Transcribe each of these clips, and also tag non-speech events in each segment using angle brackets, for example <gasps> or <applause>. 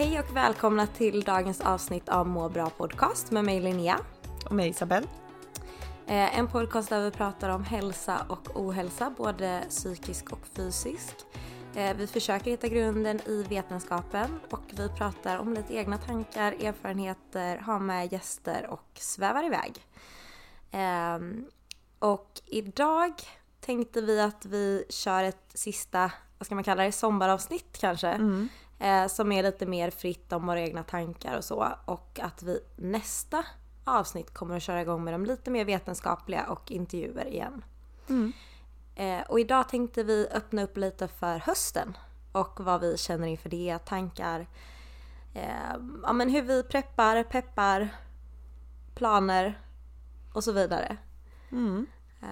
Hej och välkomna till dagens avsnitt av Må bra podcast med mig Linnea. Och mig Isabelle. Eh, En podcast där vi pratar om hälsa och ohälsa, både psykisk och fysisk. Eh, Vi försöker hitta grunden i vetenskapen och vi pratar om lite egna tankar, erfarenheter, har med gäster och svävar iväg. Ehm, Och idag tänkte vi att vi kör ett sista, vad ska man kalla det, sommaravsnitt kanske. Eh, som är lite mer fritt om våra egna tankar och så. Och att vi nästa avsnitt kommer att köra igång med de lite mer vetenskapliga och intervjuer igen. Eh, och idag tänkte vi öppna upp lite för hösten och vad vi känner inför det, tankar, eh, ja men hur vi preppar, peppar, planer och så vidare. Mm. Eh,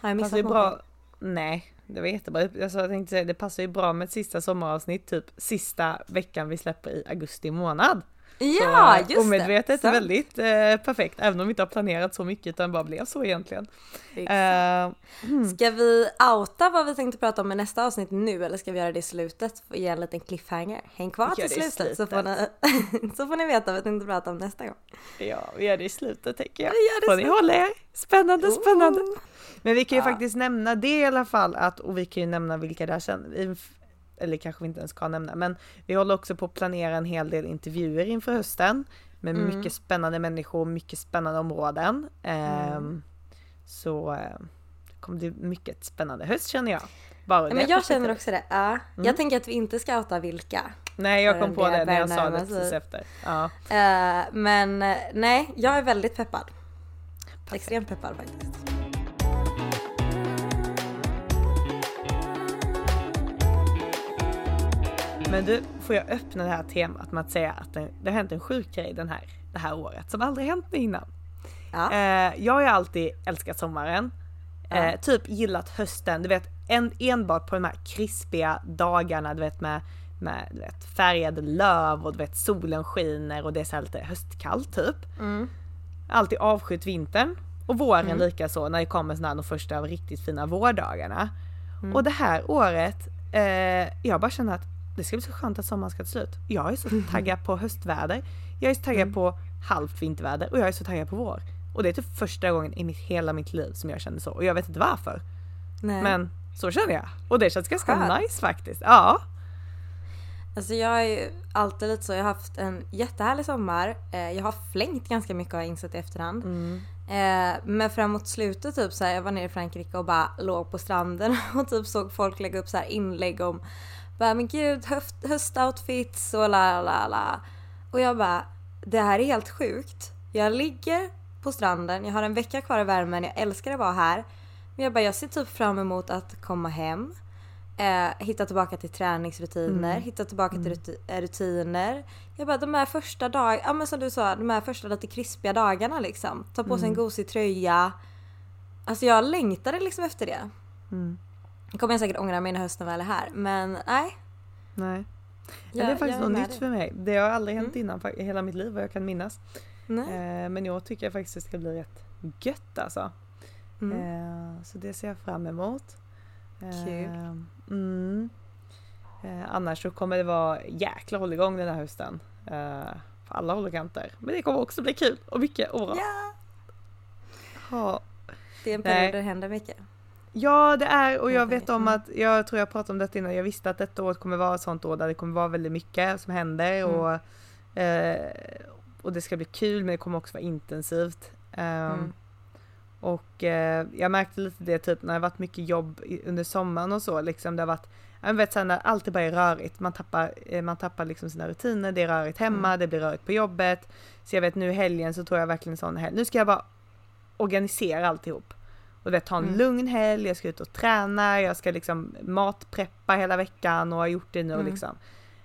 Har jag missat Passar ju något? bra. Nej, det var jättebra. Alltså, jag tänkte säga, det passar ju bra med ett sista sommaravsnitt, typ sista veckan vi släpper i augusti månad. Ja, så, just det! Omedvetet Sant. väldigt eh, perfekt, även om vi inte har planerat så mycket utan bara blev så egentligen. Exakt. Eh, Ska vi outa vad vi tänkte prata om i nästa avsnitt nu eller ska vi göra det i slutet och ge en liten cliffhanger? Häng kvar till det i slutet, Så, får ni, <laughs> så får ni veta vad vi tänkte prata om nästa gång. ja, vi gör det i slutet tänker jag. Vi gör det Får ni slutet. hålla er? Spännande, spännande. Oh. Men vi kan ju Ja. faktiskt nämna det i alla fall att, och vi kan ju nämna vilka det är sen, eller kanske vi inte ens ska nämna, men vi håller också på att planera en hel del intervjuer inför hösten med Mm. mycket spännande människor, mycket spännande områden. Ehm, Mm. Så eh, det kommer bli mycket spännande höst känner jag. Bara Ja, det men jag känner också det. Ja. Jag tänker att vi inte ska outa vilka. Nej jag kom på det det när jag sa det precis efter. Ja, Eh, men eh, nej, jag är väldigt peppad. Extremt peppad faktiskt. Men du, får jag öppna det här temat med att säga att det, det har hänt en sjuk grej den här, det här året som aldrig hänt innan. Ja. Eh, jag har ju alltid älskat sommaren. Eh, Ja. typ gillat hösten, du vet en, enbart på de här krispiga dagarna, du vet med, med du vet, färgade löv och du vet solen skiner och det är så här lite höstkallt typ. Mm. Alltid avskytt vintern och våren lika så när det kommer här de första riktigt fina vårdagarna. Mm. Och det här året, eh, jag bara känner att det ska bli så skönt att sommaren ska ta slut. Jag är så taggad på höstväder, jag är så taggad Mm. på halvt vinterväder och jag är så taggad på vår. Och det är typ första gången i mitt, hela mitt liv som jag känner så och jag vet inte varför. Nej. Men så känner jag. Och det känns ganska Skönt. nice faktiskt. Ja. Alltså jag är ju alltid lite så, jag har haft en jättehärlig sommar. Eh, jag har flängt ganska mycket har jag insett i efterhand. Mm. Eh, men framåt slutet typ så här, jag var nere i Frankrike och bara låg på stranden <laughs> och typ såg folk lägga upp så här inlägg om bara men gud höst, höstoutfits och la la la. Och jag bara det här är helt sjukt. Jag ligger på stranden, jag har en vecka kvar i värmen, jag älskar att vara här. Men jag bara jag ser typ fram emot att komma hem. Eh, hitta tillbaka till träningsrutiner, hitta tillbaka till ruti- eh, rutiner. Jag bara de här första dagarna, ja men som du sa, de här första lite krispiga dagarna liksom. Ta på sig en gosig tröja. Alltså jag längtade liksom efter det. Mm. Kommer jag säkert ångra mig när hösten väl är här. Men nej. Nej. Jag, det är faktiskt något nytt för mig. Det har aldrig hänt Mm. innan hela mitt liv vad jag kan minnas. Nej. Eh, men jag tycker faktiskt det ska bli rätt gött alltså. Mm. Eh, så det ser jag fram emot. Eh, Kul. Mm. Eh, annars så kommer det vara jäkla hålligång den här hösten. Eh, på alla håll och kanter. Men det kommer också bli kul och mycket och bra. Ja, Ja. det är en Nej. period där det händer mycket. Ja det är och jag vet om mm. att, jag tror jag pratade om detta innan, jag visste att detta år kommer vara ett sånt år där det kommer vara väldigt mycket som händer Mm. och, eh, och det ska bli kul men det kommer också vara intensivt. Um, Mm. Och eh, jag märkte lite det typ när det varit mycket jobb under sommaren och så liksom. Det har varit, jag vet sen när allt bara är rörigt. Man tappar, eh, man tappar liksom sina rutiner. Det är rörigt hemma, Mm. det blir rörigt på jobbet. Så jag vet nu helgen så tror jag verkligen sån helg. Nu ska jag bara organisera alltihop. Och du vet ta en Mm. lugn helg, jag ska ut och träna, jag ska liksom matpreppa hela veckan och har gjort det nu Mm. liksom.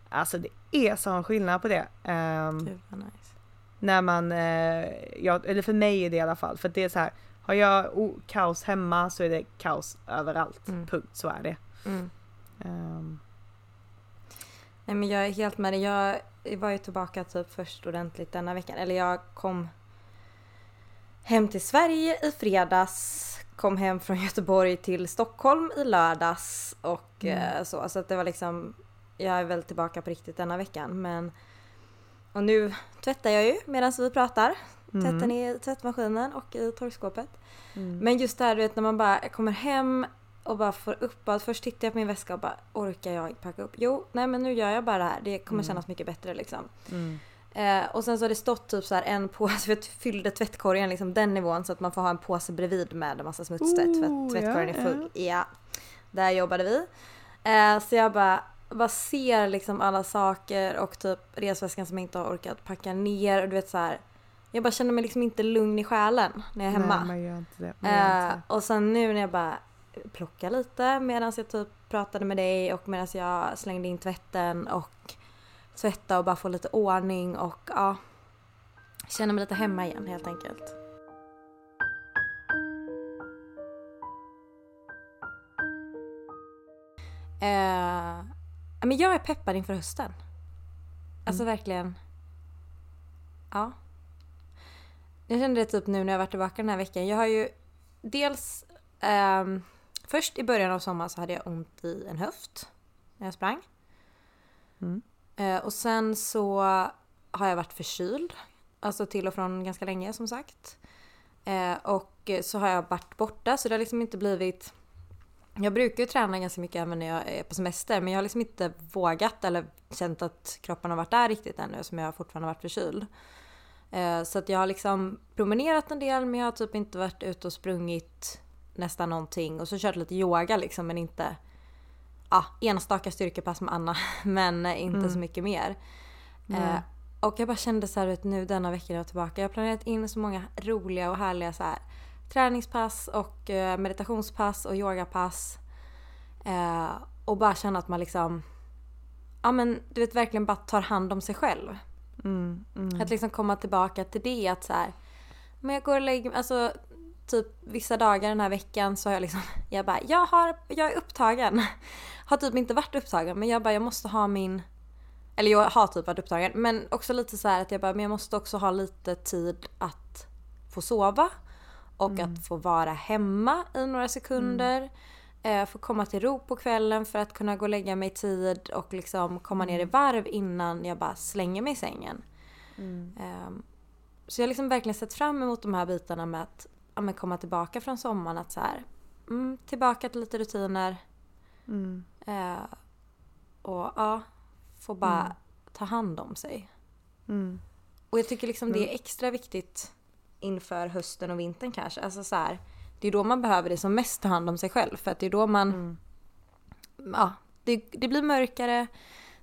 Alltså det är sån skillnad på det. Ehm, Gud vad nice. när man, eh, ja, eller för mig är det i alla fall, för det är så här, har jag oh, kaos hemma så är det kaos överallt. Mm. Punkt, så är det. Ehm, Nej men jag är helt med dig. Jag var ju tillbaka typ först ordentligt denna veckan. Eller jag kom hem till Sverige i fredags. Kom hem från <laughs> Göteborg till Stockholm i lördags. Och Mm. eh, så. Så att det var liksom. Jag är väl tillbaka på riktigt denna veckan. Men. Och nu tvättar jag ju medan vi pratar. Tvätten mm, i tvättmaskinen och i torkskåpet. mm. Men just det här du vet när man bara kommer hem och bara får upp allt. Först tittar jag på min väska och bara orkar jag packa upp? Jo, nej men nu gör jag bara det här. Det kommer Mm. kännas mycket bättre liksom. Mm. Eh, och sen så har det stått typ så här en påse, <laughs> för jag fyllde tvättkorgen liksom den nivån så att man får ha en påse bredvid med en massa smutsigt. Ooh, Tvätt, tvättkorgen ja, är full. Ja. Där jobbade vi. Eh, så jag bara, bara ser liksom alla saker och typ resväskan som jag inte har orkat packa ner och du vet så här. Jag bara känner mig liksom inte lugn i själen när jag är hemma. Nej, man gör inte det. Man gör Eh, och sen nu när jag bara plockar lite medan jag typ pratade med dig och medan jag slängde in tvätten och tvätta och bara få lite ordning och ja. Känner mig lite hemma igen helt enkelt. Eh, men jag är peppad inför hösten. Alltså verkligen. Ja. Jag kände det typ nu när jag varit tillbaka den här veckan. Jag har ju dels ehm, först i början av sommaren så hade jag ont i en höft när jag sprang. Mm. Eh, och sen så har jag varit förkyld. Alltså till och från ganska länge som sagt. Eh, och så har jag varit borta så det har liksom inte blivit jag brukar ju träna ganska mycket även när jag är på semester men jag har liksom inte vågat eller känt att kroppen har varit där riktigt ännu som jag fortfarande har varit förkyld. Eh, Så att jag har liksom promenerat en del men jag har typ inte varit ute och sprungit nästan någonting och så kört lite yoga liksom men inte ja, enstaka styrkepass med Anna <laughs> men inte Mm. så mycket mer. Eh, och jag bara kände så här vet, nu denna veckan jag är tillbaka. Jag har planerat in så många roliga och härliga så här, träningspass och eh, meditationspass och yogapass. Eh, och bara känna att man liksom ja men du vet verkligen bara tar hand om sig själv. Mm, mm. Att liksom komma tillbaka till det att så här, men jag går och lägger alltså typ vissa dagar den här veckan så har jag liksom, <laughs> jag bara, jag har, jag är upptagen. <laughs> Har typ inte varit upptagen men jag bara, jag måste ha min, eller jag har typ varit upptagen men också lite så här att jag bara, men jag måste också ha lite tid att få sova och att få vara hemma i några sekunder. Eh, få komma till ro på kvällen för att kunna gå och lägga mig i tid och liksom komma ner i varv innan jag bara slänger mig i sängen. Ehm, så jag har liksom verkligen sett fram emot de här bitarna med att ja, men komma tillbaka från sommaren. Att så här, mm, tillbaka till lite rutiner. Mm. Eh, och ja, få bara ta hand om sig. Mm. Och jag tycker liksom det är extra viktigt inför hösten och vintern kanske. Alltså så här, det är då man behöver det som mest ta hand om sig själv. För att det är då man... Mm. Ja, det, det blir mörkare,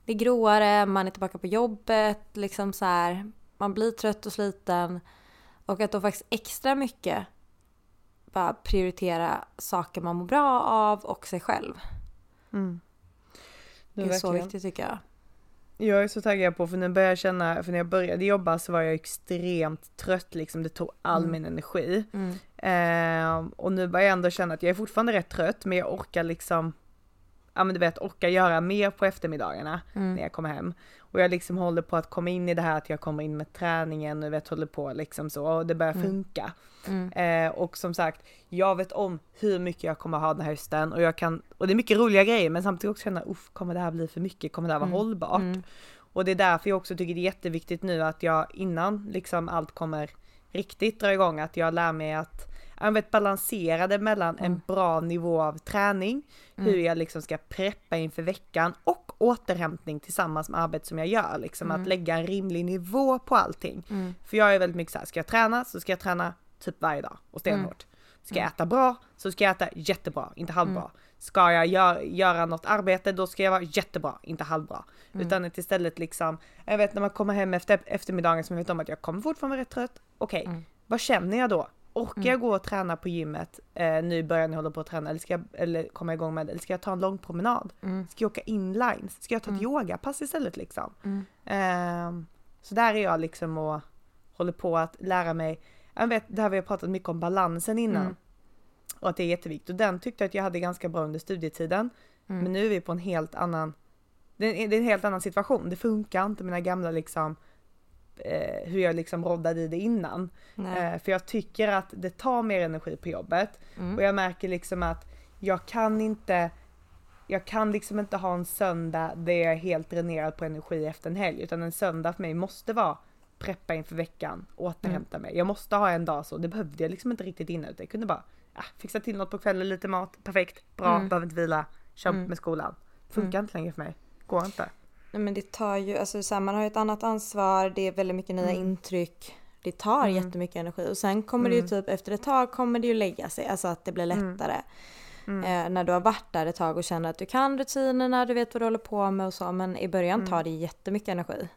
det är gråare, man är tillbaka på jobbet. Liksom så här, man blir trött och sliten. Och att då faktiskt extra mycket bara prioritera saker man mår bra av och sig själv. Mm. Det är så viktigt tycker jag. Jag är så taggad på för nu börjar jag känna, för när jag började jobba så var jag extremt trött liksom, det tog all Mm. min energi. Mm. Ehm, och nu börjar jag ändå känna att jag är fortfarande rätt trött men jag orkar liksom, ja men du vet orkar göra mer på eftermiddagarna Mm. när jag kommer hem. Och jag liksom håller på att komma in i det här att jag kommer in med träningen och vet håller på liksom så och det börjar Mm. funka. Mm. Eh, och som sagt, jag vet om hur mycket jag kommer ha den här hösten och jag kan, och det är mycket roliga grejer men samtidigt också känna, uff, kommer det här bli för mycket? Kommer det här vara Mm. hållbart? Mm. Och det är därför jag också tycker det är jätteviktigt nu att jag innan liksom allt kommer riktigt dra igång, att jag lär mig att jag vet, balansera det mellan en Mm. bra nivå av träning, hur Mm. jag liksom ska preppa inför veckan och återhämtning tillsammans med arbetet som jag gör. Liksom Mm. att lägga en rimlig nivå på allting. Mm. För jag är väldigt mycket så här, ska jag träna så ska jag träna typ varje dag och stenhårt. Ska jag äta bra så ska jag äta jättebra, inte halvbra. Ska jag gör, göra något arbete då ska jag vara jättebra, inte halvbra. Utan att istället liksom, jag vet när man kommer hem efter eftermiddagen som jag vet om att jag kommer fortfarande vara rätt trött. Okej, vad känner jag då? Orkar jag gå och träna på gymmet eh, nu i början jag håller på att träna eller ska jag eller komma igång med det? Eller ska jag ta en lång promenad? Ska jag åka inlines? Ska jag ta ett yogapass istället liksom? Ehm, så där är jag liksom och håller på att lära mig, jag vet det här vi har pratat mycket om balansen innan. Och att det är jätteviktigt. Och den tyckte jag att jag hade ganska bra under studietiden. Men nu är vi på en helt annan, det är, det är en helt annan situation. Det funkar inte mina gamla liksom, eh, hur jag liksom roddade i det innan. Eh, för jag tycker att det tar mer energi på jobbet. Mm. Och jag märker liksom att jag kan inte, jag kan liksom inte ha en söndag där jag är helt dränerad på energi efter en helg. Utan en söndag för mig måste vara preppa inför veckan, återhämta mig. Jag måste ha en dag så, det behövde jag liksom inte riktigt innan utan jag kunde bara ja, fixa till något på kvällen, lite mat, perfekt, bra, behöver inte vila, kör med skolan. Funkar inte längre för mig, går inte. Nej, men det tar ju, alltså så här, man har ju ett annat ansvar, det är väldigt mycket nya intryck. Det tar jättemycket energi. Och sen kommer det ju typ efter ett tag kommer det ju lägga sig, alltså att det blir lättare. Eh, när du har varit där ett tag och känner att du kan rutinerna, du vet vad du håller på med och så men i början tar det jättemycket energi.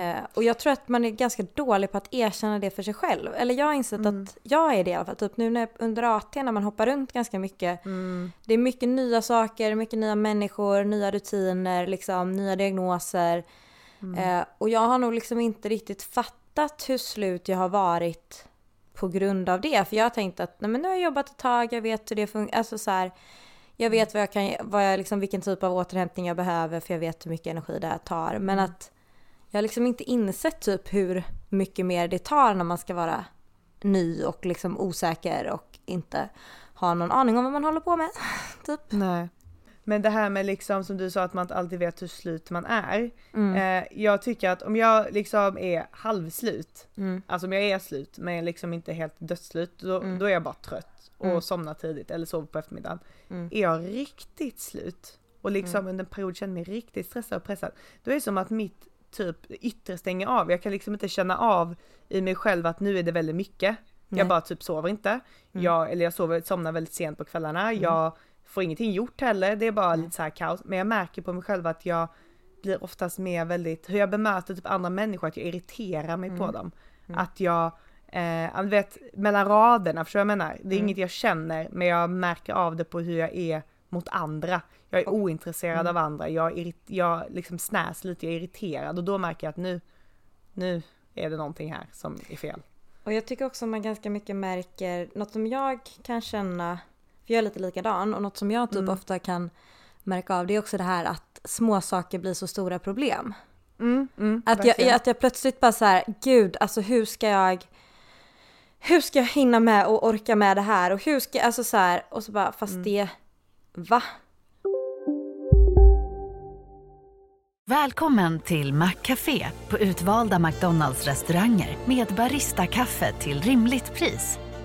Eh, och jag tror att man är ganska dålig på att erkänna det för sig själv. Eller jag har insett att jag är det i alla fall. Typ nu när, under AT när man hoppar runt ganska mycket. Det är mycket nya saker, mycket nya människor, nya rutiner, liksom, nya diagnoser. Eh, och jag har nog liksom inte riktigt fattat hur slut jag har varit på grund av det. För jag har tänkt att nej, men nu har jag jobbat ett tag, jag vet hur det funkar. Alltså så här, jag vet vad jag kan, vad jag, liksom, vilken typ av återhämtning jag behöver för jag vet hur mycket energi det här tar. Men att jag har liksom inte insett typ hur mycket mer det tar när man ska vara ny och liksom osäker och inte ha någon aning om vad man håller på med. <laughs> Typ. Nej. Men det här med liksom som du sa att man inte alltid vet hur slut man är. Eh, jag tycker att om jag liksom är halvslut, alltså om jag är slut men liksom inte helt dödsslut, då, då är jag bara trött och somnar tidigt eller sover på eftermiddagen. Är jag riktigt slut och liksom under en period känner mig riktigt stressad och pressad, då är det som att mitt typ yttre stänger av. Jag kan liksom inte känna av i mig själv att nu är det väldigt mycket. Jag bara typ sover inte. Jag, eller jag sover, somnar väldigt sent på kvällarna. Jag får ingenting gjort heller. Det är bara lite så här kaos. Men jag märker på mig själv att jag blir oftast mer väldigt, hur jag bemöter typ andra människor, att jag irriterar mig på dem. Att jag, eh, du vet, mellan raderna, förstår du vad jag menar? Det är inget jag känner, men jag märker av det på hur jag är mot andra. Jag är ointresserad av andra, jag, irrit- jag liksom snäs lite, jag är irriterad och då märker jag att nu, nu är det någonting här som är fel. Och jag tycker också man ganska mycket märker, något som jag kan känna, för jag är lite likadan, och något som jag typ ofta kan märka av det är också det här att små saker blir så stora problem. Mm, mm, Att jag, att jag plötsligt bara så här, gud, alltså hur ska jag hur ska jag hinna med och orka med det här och hur ska jag, alltså så här, och så bara fast det, va? Välkommen till Maccafé på utvalda McDonalds restauranger med Baristakaffe till rimligt pris.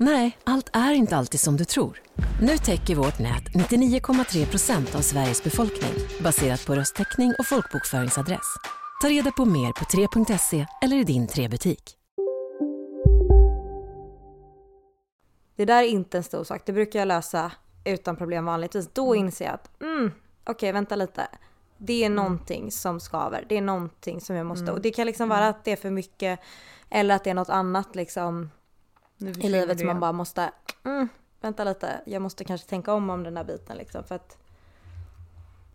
Nej, allt är inte alltid som du tror. Nu täcker vårt nät 99,3 procent av Sveriges befolkning baserat på röstteckning och folkbokföringsadress. Ta reda på mer på 3.se eller i din 3-butik. Det där är inte en stor sak, det brukar jag lösa utan problem vanligtvis. Då inser jag att, mm, okej vänta lite. Det är någonting som skaver, det är någonting som jag måste, och det kan liksom vara att det är för mycket eller att det är något annat liksom i livet som man bara måste, mm, vänta lite, jag måste kanske tänka om om den här biten liksom för att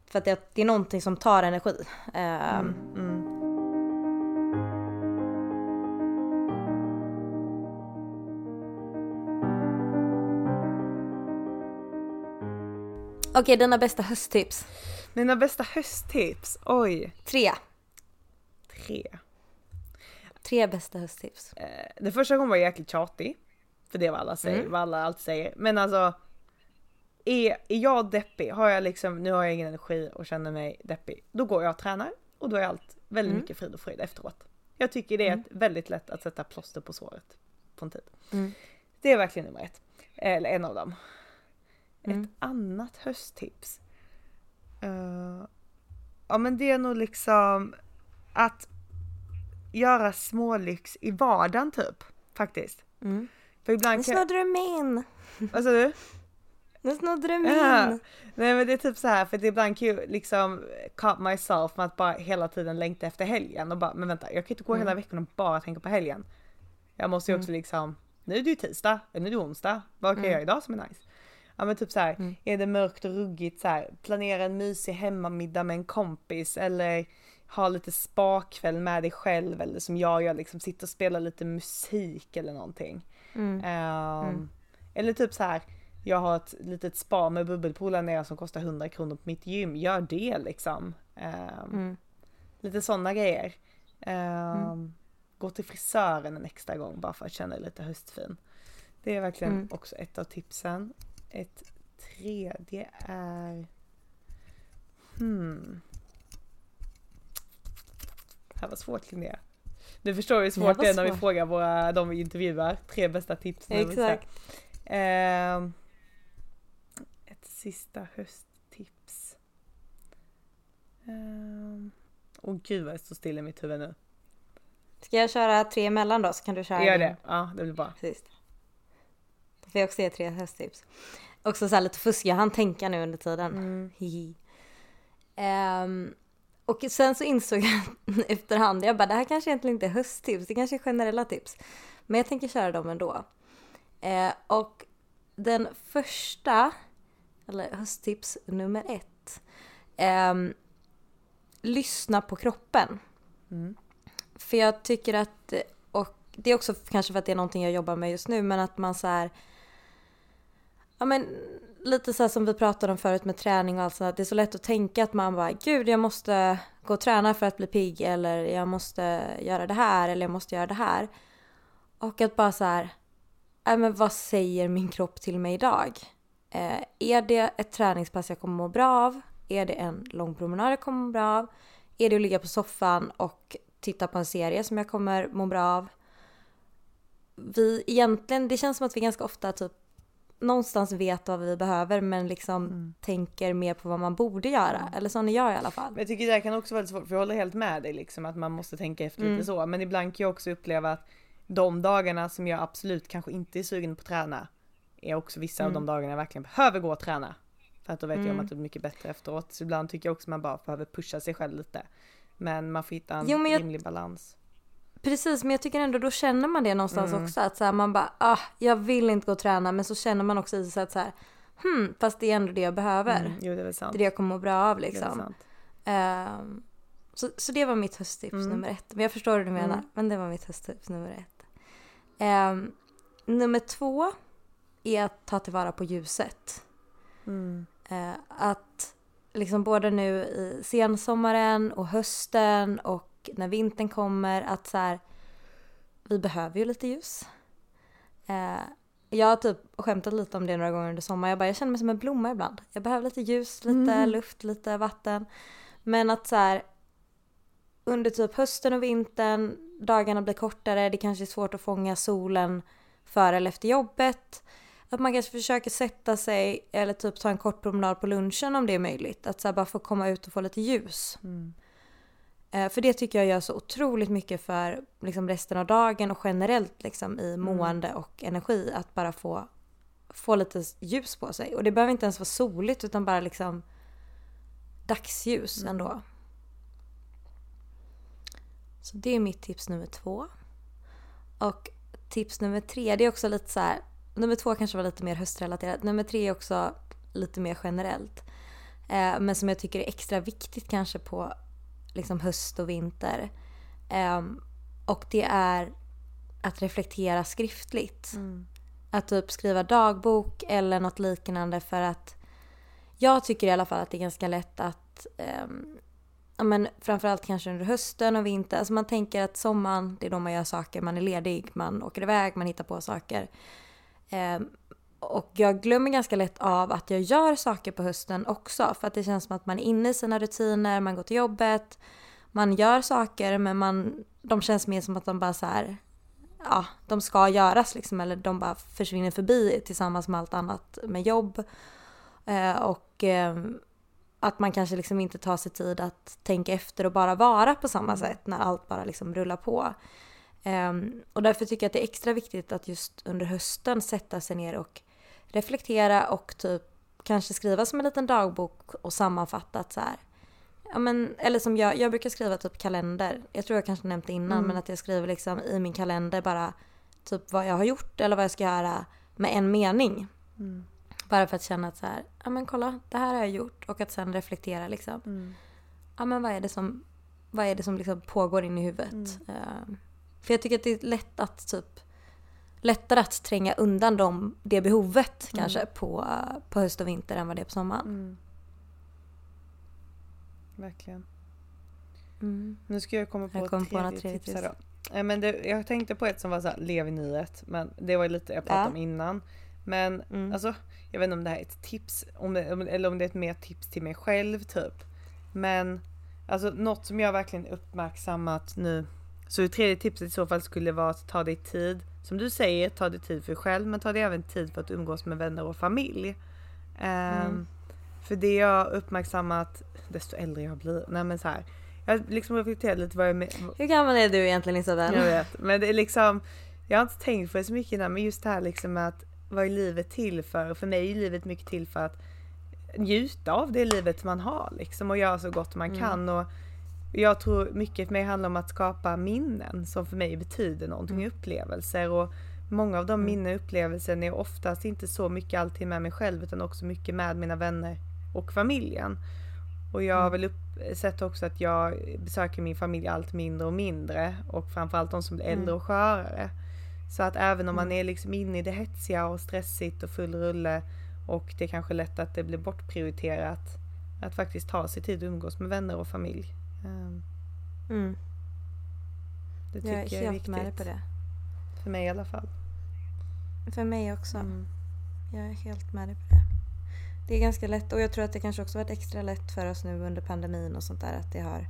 för att det, det är någonting som tar energi. Ehm, Okej, dina bästa hösttips. Mina bästa hösttips, oj, Tre. tre. Tre bästa hösttips. Det första gången var jag jäkligt tjatig. För det är vad alla säger, mm. vad alla alltid säger. Men alltså är, är jag deppig, har jag liksom, nu har jag ingen energi och känner mig deppig, då går jag och tränar och då är allt väldigt mm. mycket frid och fröjd efteråt. Jag tycker det är mm. väldigt lätt att sätta plåster på såret på en tid. Mm. Det är verkligen nummer ett. Eller en av dem. Mm. Ett annat hösttips. Uh, ja men det är nog liksom att göra smålyx i vardagen typ. Faktiskt. Mm. För ibland nu snodde du min! Vad sa du? Nu snodde du min! Ja. Nej men det är typ så här för det är ibland kul liksom caught myself med att bara hela tiden längta efter helgen och bara men vänta jag kan inte gå mm. hela veckan och bara tänka på helgen. Jag måste ju också mm. liksom, nu är det ju tisdag, nu är det onsdag, vad kan jag mm. göra idag som är nice? Ja men typ så här, mm. är det mörkt och ruggigt så här, planera en mysig hemmamiddag med en kompis eller ha lite spakväll med dig själv eller som jag gör liksom sitta och spela lite musik eller någonting. Mm. Um, eller typ så här, jag har ett litet spa med bubbelpool nere som kostar 100 kronor på mitt gym, gör det liksom. Um, lite sådana grejer. Um, gå till frisören en extra gång bara för att känna dig lite höstfin. Det är verkligen mm. också ett av tipsen. Ett tredje är... Hmm. Det här var svårt Linnea. Du förstår hur svårt det, är när vi frågar våra, de vi intervjuar, tre bästa tips. Exakt. Eh, ett sista hösttips. Åh oh, gud vad jag står still i mitt huvud nu. Ska jag köra tre emellan då så kan du köra Gör det, ja det blir bra. Precis. Får jag också ge tre hösttips. Också så här lite fuskiga, han tänka nu under tiden. Mm. um, och sen så insåg jag <laughs> efterhand, jag bara det här kanske egentligen inte är hösttips, det kanske är generella tips. Men jag tänker köra dem ändå. Uh, och den första, eller hösttips nummer ett. Um, lyssna på kroppen. Mm. För jag tycker att, och det är också kanske för att det är någonting jag jobbar med just nu, men att man så här, ja men lite så som vi pratade om förut med träning och allt sånt, det är så lätt att tänka att man bara, gud jag måste gå och träna för att bli pigg eller jag måste göra det här eller jag måste göra det här. Och att bara så här, äh, men vad säger min kropp till mig idag? Eh, är det ett träningspass jag kommer må bra av? Är det en lång promenad jag kommer må bra av? Är det att ligga på soffan och titta på en serie som jag kommer må bra av? Vi egentligen, det känns som att vi ganska ofta typ någonstans vet vad vi behöver men liksom mm. tänker mer på vad man borde göra. Mm. Eller sån är jag i alla fall. Men jag tycker det kan också vara svårt, för jag håller helt med dig liksom att man måste tänka efter mm. lite så. Men ibland kan jag också uppleva att de dagarna som jag absolut kanske inte är sugen på att träna är också vissa av de mm. dagarna jag verkligen behöver gå och träna. För att då vet jag om mm. att det blir mycket bättre efteråt. Så ibland tycker jag också man bara behöver pusha sig själv lite. Men man får hitta en jo, jag... rimlig balans. Precis, men jag tycker ändå då känner man det någonstans mm. också. Att så här, man bara, ah, jag vill inte gå och träna. Men så känner man också i sig att så här, hmm, fast det är ändå det jag behöver. Mm, jo, det är sant. Det är det jag kommer må bra av liksom. Det uh, så, så det var mitt hösttips mm. nummer ett. Men jag förstår hur du menar. Mm. Men det var mitt hösttips nummer ett. Uh, nummer två är att ta tillvara på ljuset. Uh, att liksom både nu i sensommaren och hösten och när vintern kommer att så här, vi behöver ju lite ljus. Eh, jag har typ skämtat lite om det några gånger under sommaren. Jag bara, jag känner mig som en blomma ibland. Jag behöver lite ljus, lite mm. luft, lite vatten. Men att så här, under typ hösten och vintern, dagarna blir kortare, det kanske är svårt att fånga solen före eller efter jobbet. Att man kanske försöker sätta sig eller typ ta en kort promenad på lunchen om det är möjligt. Att så bara få komma ut och få lite ljus. Mm. Eh, för det tycker jag gör så otroligt mycket för liksom, resten av dagen och generellt liksom, i mm. mående och energi. Att bara få, få lite ljus på sig. Och det behöver inte ens vara soligt utan bara liksom dagsljus mm. ändå. Så det är mitt tips nummer två. Och tips nummer tre, det är också lite så här, Nummer två kanske var lite mer höstrelaterat. Nummer tre är också lite mer generellt. Eh, men som jag tycker är extra viktigt kanske på liksom höst och vinter. Um, och det är att reflektera skriftligt. Mm. Att typ skriva dagbok eller något liknande för att jag tycker i alla fall att det är ganska lätt att um, ja, men framförallt kanske under hösten och vintern. Alltså man tänker att sommaren, det är då man gör saker, man är ledig, man åker iväg, man hittar på saker. Eh, och jag glömmer ganska lätt av att jag gör saker på hösten också för att det känns som att man är inne i sina rutiner, man går till jobbet, man gör saker men man, de känns mer som att de bara så här, ja, de ska göras liksom eller de bara försvinner förbi tillsammans med allt annat med jobb. Eh, och eh, att man kanske liksom inte tar sig tid att tänka efter och bara vara på samma sätt när allt bara liksom rullar på. Um, och därför tycker jag att det är extra viktigt att just under hösten sätta sig ner och reflektera och typ kanske skriva som en liten dagbok och sammanfattat så här. Ja, men, eller som jag, jag brukar skriva typ kalender. Jag tror jag kanske nämnt det innan mm. men att jag skriver liksom i min kalender bara typ vad jag har gjort eller vad jag ska göra med en mening. Mm. Bara för att känna att så här, ja men kolla det här har jag gjort och att sen reflektera liksom. Mm. Ja men vad är det som, vad är det som liksom pågår in i huvudet? Uh, för jag tycker att det är lätt att typ lättare att tränga undan dem, det behovet mm. kanske på, på höst och vinter än vad det är på sommaren. Mm. Verkligen. Mm. Nu ska jag komma på jag kom tredje, tredje tips här då. men det, jag tänkte på ett som var så här, lev i nyhet. Men det var lite jag pratade ja. om innan. Men mm. alltså, jag vet inte om det här är ett tips om det, eller om det är ett mer tips till mig själv typ. Men alltså något som jag verkligen uppmärksammat nu. Så det tredje tipset i så fall skulle vara att ta dig tid som du säger, ta dig tid för dig själv men ta dig även tid för att umgås med vänner och familj. Mm. Um, för det jag uppmärksammat desto äldre jag blir, nej men så här. Jag liksom reflekterat lite vad jag med. Hur gammal är du egentligen Isabel? Jag vet, men det är liksom jag har inte tänkt på det så mycket innan men just det här liksom att vad är livet till för? För mig är livet mycket till för att njuta av det livet man har liksom och göra så gott man mm. kan och jag tror mycket för mig handlar om att skapa minnen som för mig betyder någonting, mm. upplevelser och många av de mm. minnen och upplevelser är oftast inte så mycket alltid med mig själv utan också mycket med mina vänner och familjen. Och jag har mm. väl upp, sett också att jag besöker min familj allt mindre och mindre och framförallt de som blir äldre mm. och skörare. Så att även om man mm. är liksom inne i det hetsiga och stressigt och full rulle och det är kanske lätt att det blir bortprioriterat att faktiskt ta sig tid att umgås med vänner och familj. Ehm, mm. Det tycker jag är, jag är viktigt. med på det. För mig i alla fall. För mig också. Mm. Jag är helt med dig på det. Det är ganska lätt och jag tror att det kanske också varit extra lätt för oss nu under pandemin och sånt där att det har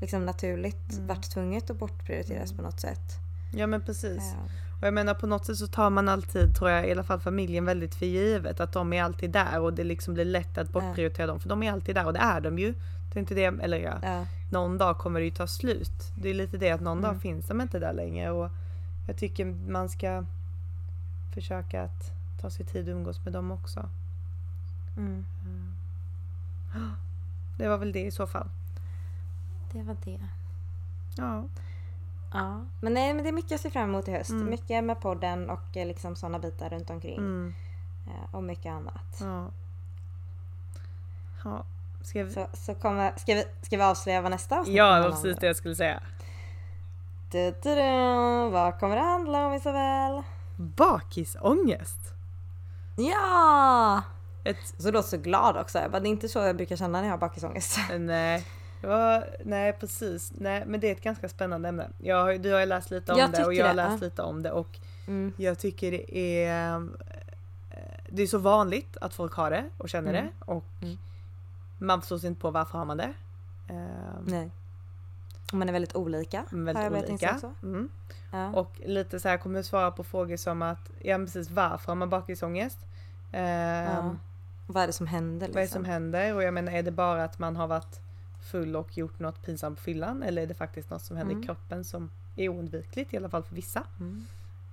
liksom naturligt mm. varit tvunget att bortprioriteras mm. på något sätt. Ja men precis. Ja. Och jag menar på något sätt så tar man alltid, tror jag, i alla fall familjen väldigt för givet att de är alltid där och det liksom blir lätt att bortprioritera ja. dem för de är alltid där och det är de ju. Det är inte det, eller ja, ja. någon dag kommer det ju ta slut. Det är lite det att någon mm. dag finns de inte där längre och jag tycker man ska försöka att ta sig tid att umgås med dem också. Mm. Mm. <gasps> Det var väl det i så fall. Det var det. Ja. Ja, men, nej, men det är mycket jag ser fram emot i höst. Mm. Mycket med podden och eh, liksom sådana bitar runt omkring. Mm. Eh, och mycket annat. Ja. ja. Ska vi... Så, så kommer, ska, vi, ska vi avslöja vad nästa avsnitt Ja, det var precis det jag skulle säga. Du, du, du. Vad kommer det handla om Isabel? Bakisångest. Ja! Ett... Så du låter så glad också. det är inte så jag brukar känna när jag har bakisångest. Nej. Ja, nej precis. Nej men det är ett ganska spännande ämne. Jag, du har ju läst lite om jag det och jag har läst det. lite om det och mm. jag tycker det är eh, Det är så vanligt att folk har det och känner mm. det och mm. Man förstår inte på varför har man det. Um, nej. Och man är väldigt olika. Väldigt olika. Mm. Ja. Och lite så här kommer jag svara på frågor som att, ja precis varför har man bakisångest? Um, ja. Vad är det som händer? Liksom? Vad är det som liksom? händer? Och jag menar är det bara att man har varit full och gjort något pinsamt på fyllan eller är det faktiskt något som händer mm. i kroppen som är oundvikligt i alla fall för vissa. Mm.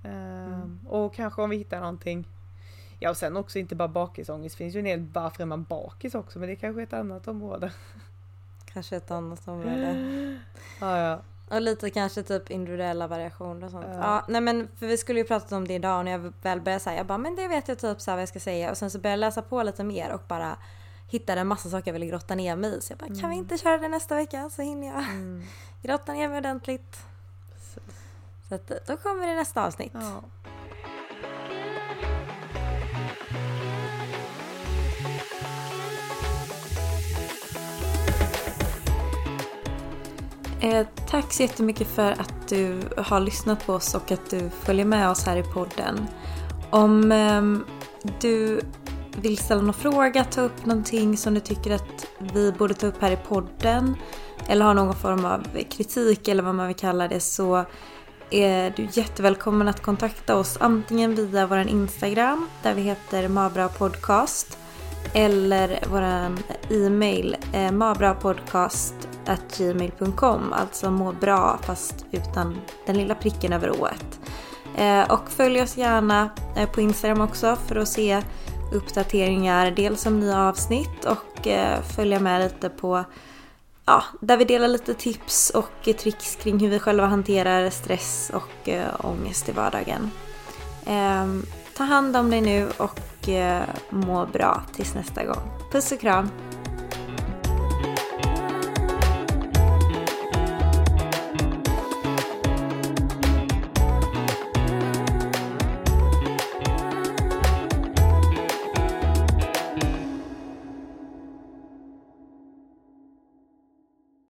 Um, och kanske om vi hittar någonting Ja och sen också inte bara bakisångest, det finns ju en del varför är man bakis också men det är kanske är ett annat område. Kanske ett annat område. ja, ja. Och lite kanske typ individuella variationer och sånt. Ja. ja. nej men för vi skulle ju pratat om det idag och när jag väl började säga jag bara men det vet jag typ så vad jag ska säga och sen så började jag läsa på lite mer och bara hittade en massa saker jag ville grotta ner mig i. Så jag bara, mm. kan vi mm. inte köra det nästa vecka så hinner jag mm. <laughs> grotta ner mig ordentligt. Precis. Så att, då kommer det nästa avsnitt. Ja. Eh, tack så jättemycket för att du har lyssnat på oss och att du följer med oss här i podden. Om eh, du vill ställa någon fråga, ta upp någonting som du tycker att vi borde ta upp här i podden eller har någon form av kritik eller vad man vill kalla det så är du jättevälkommen att kontakta oss antingen via vår Instagram där vi heter Mabra Podcast eller vår e-mail eh, gmail.com, alltså må bra fast utan den lilla pricken över ået. Eh, och följ oss gärna eh, på Instagram också för att se uppdateringar dels om nya avsnitt och eh, följa med lite på ja, där vi delar lite tips och tricks kring hur vi själva hanterar stress och ångest i vardagen. Ehm, ta hand om dig nu och må bra tills nästa gång. Puss och kram!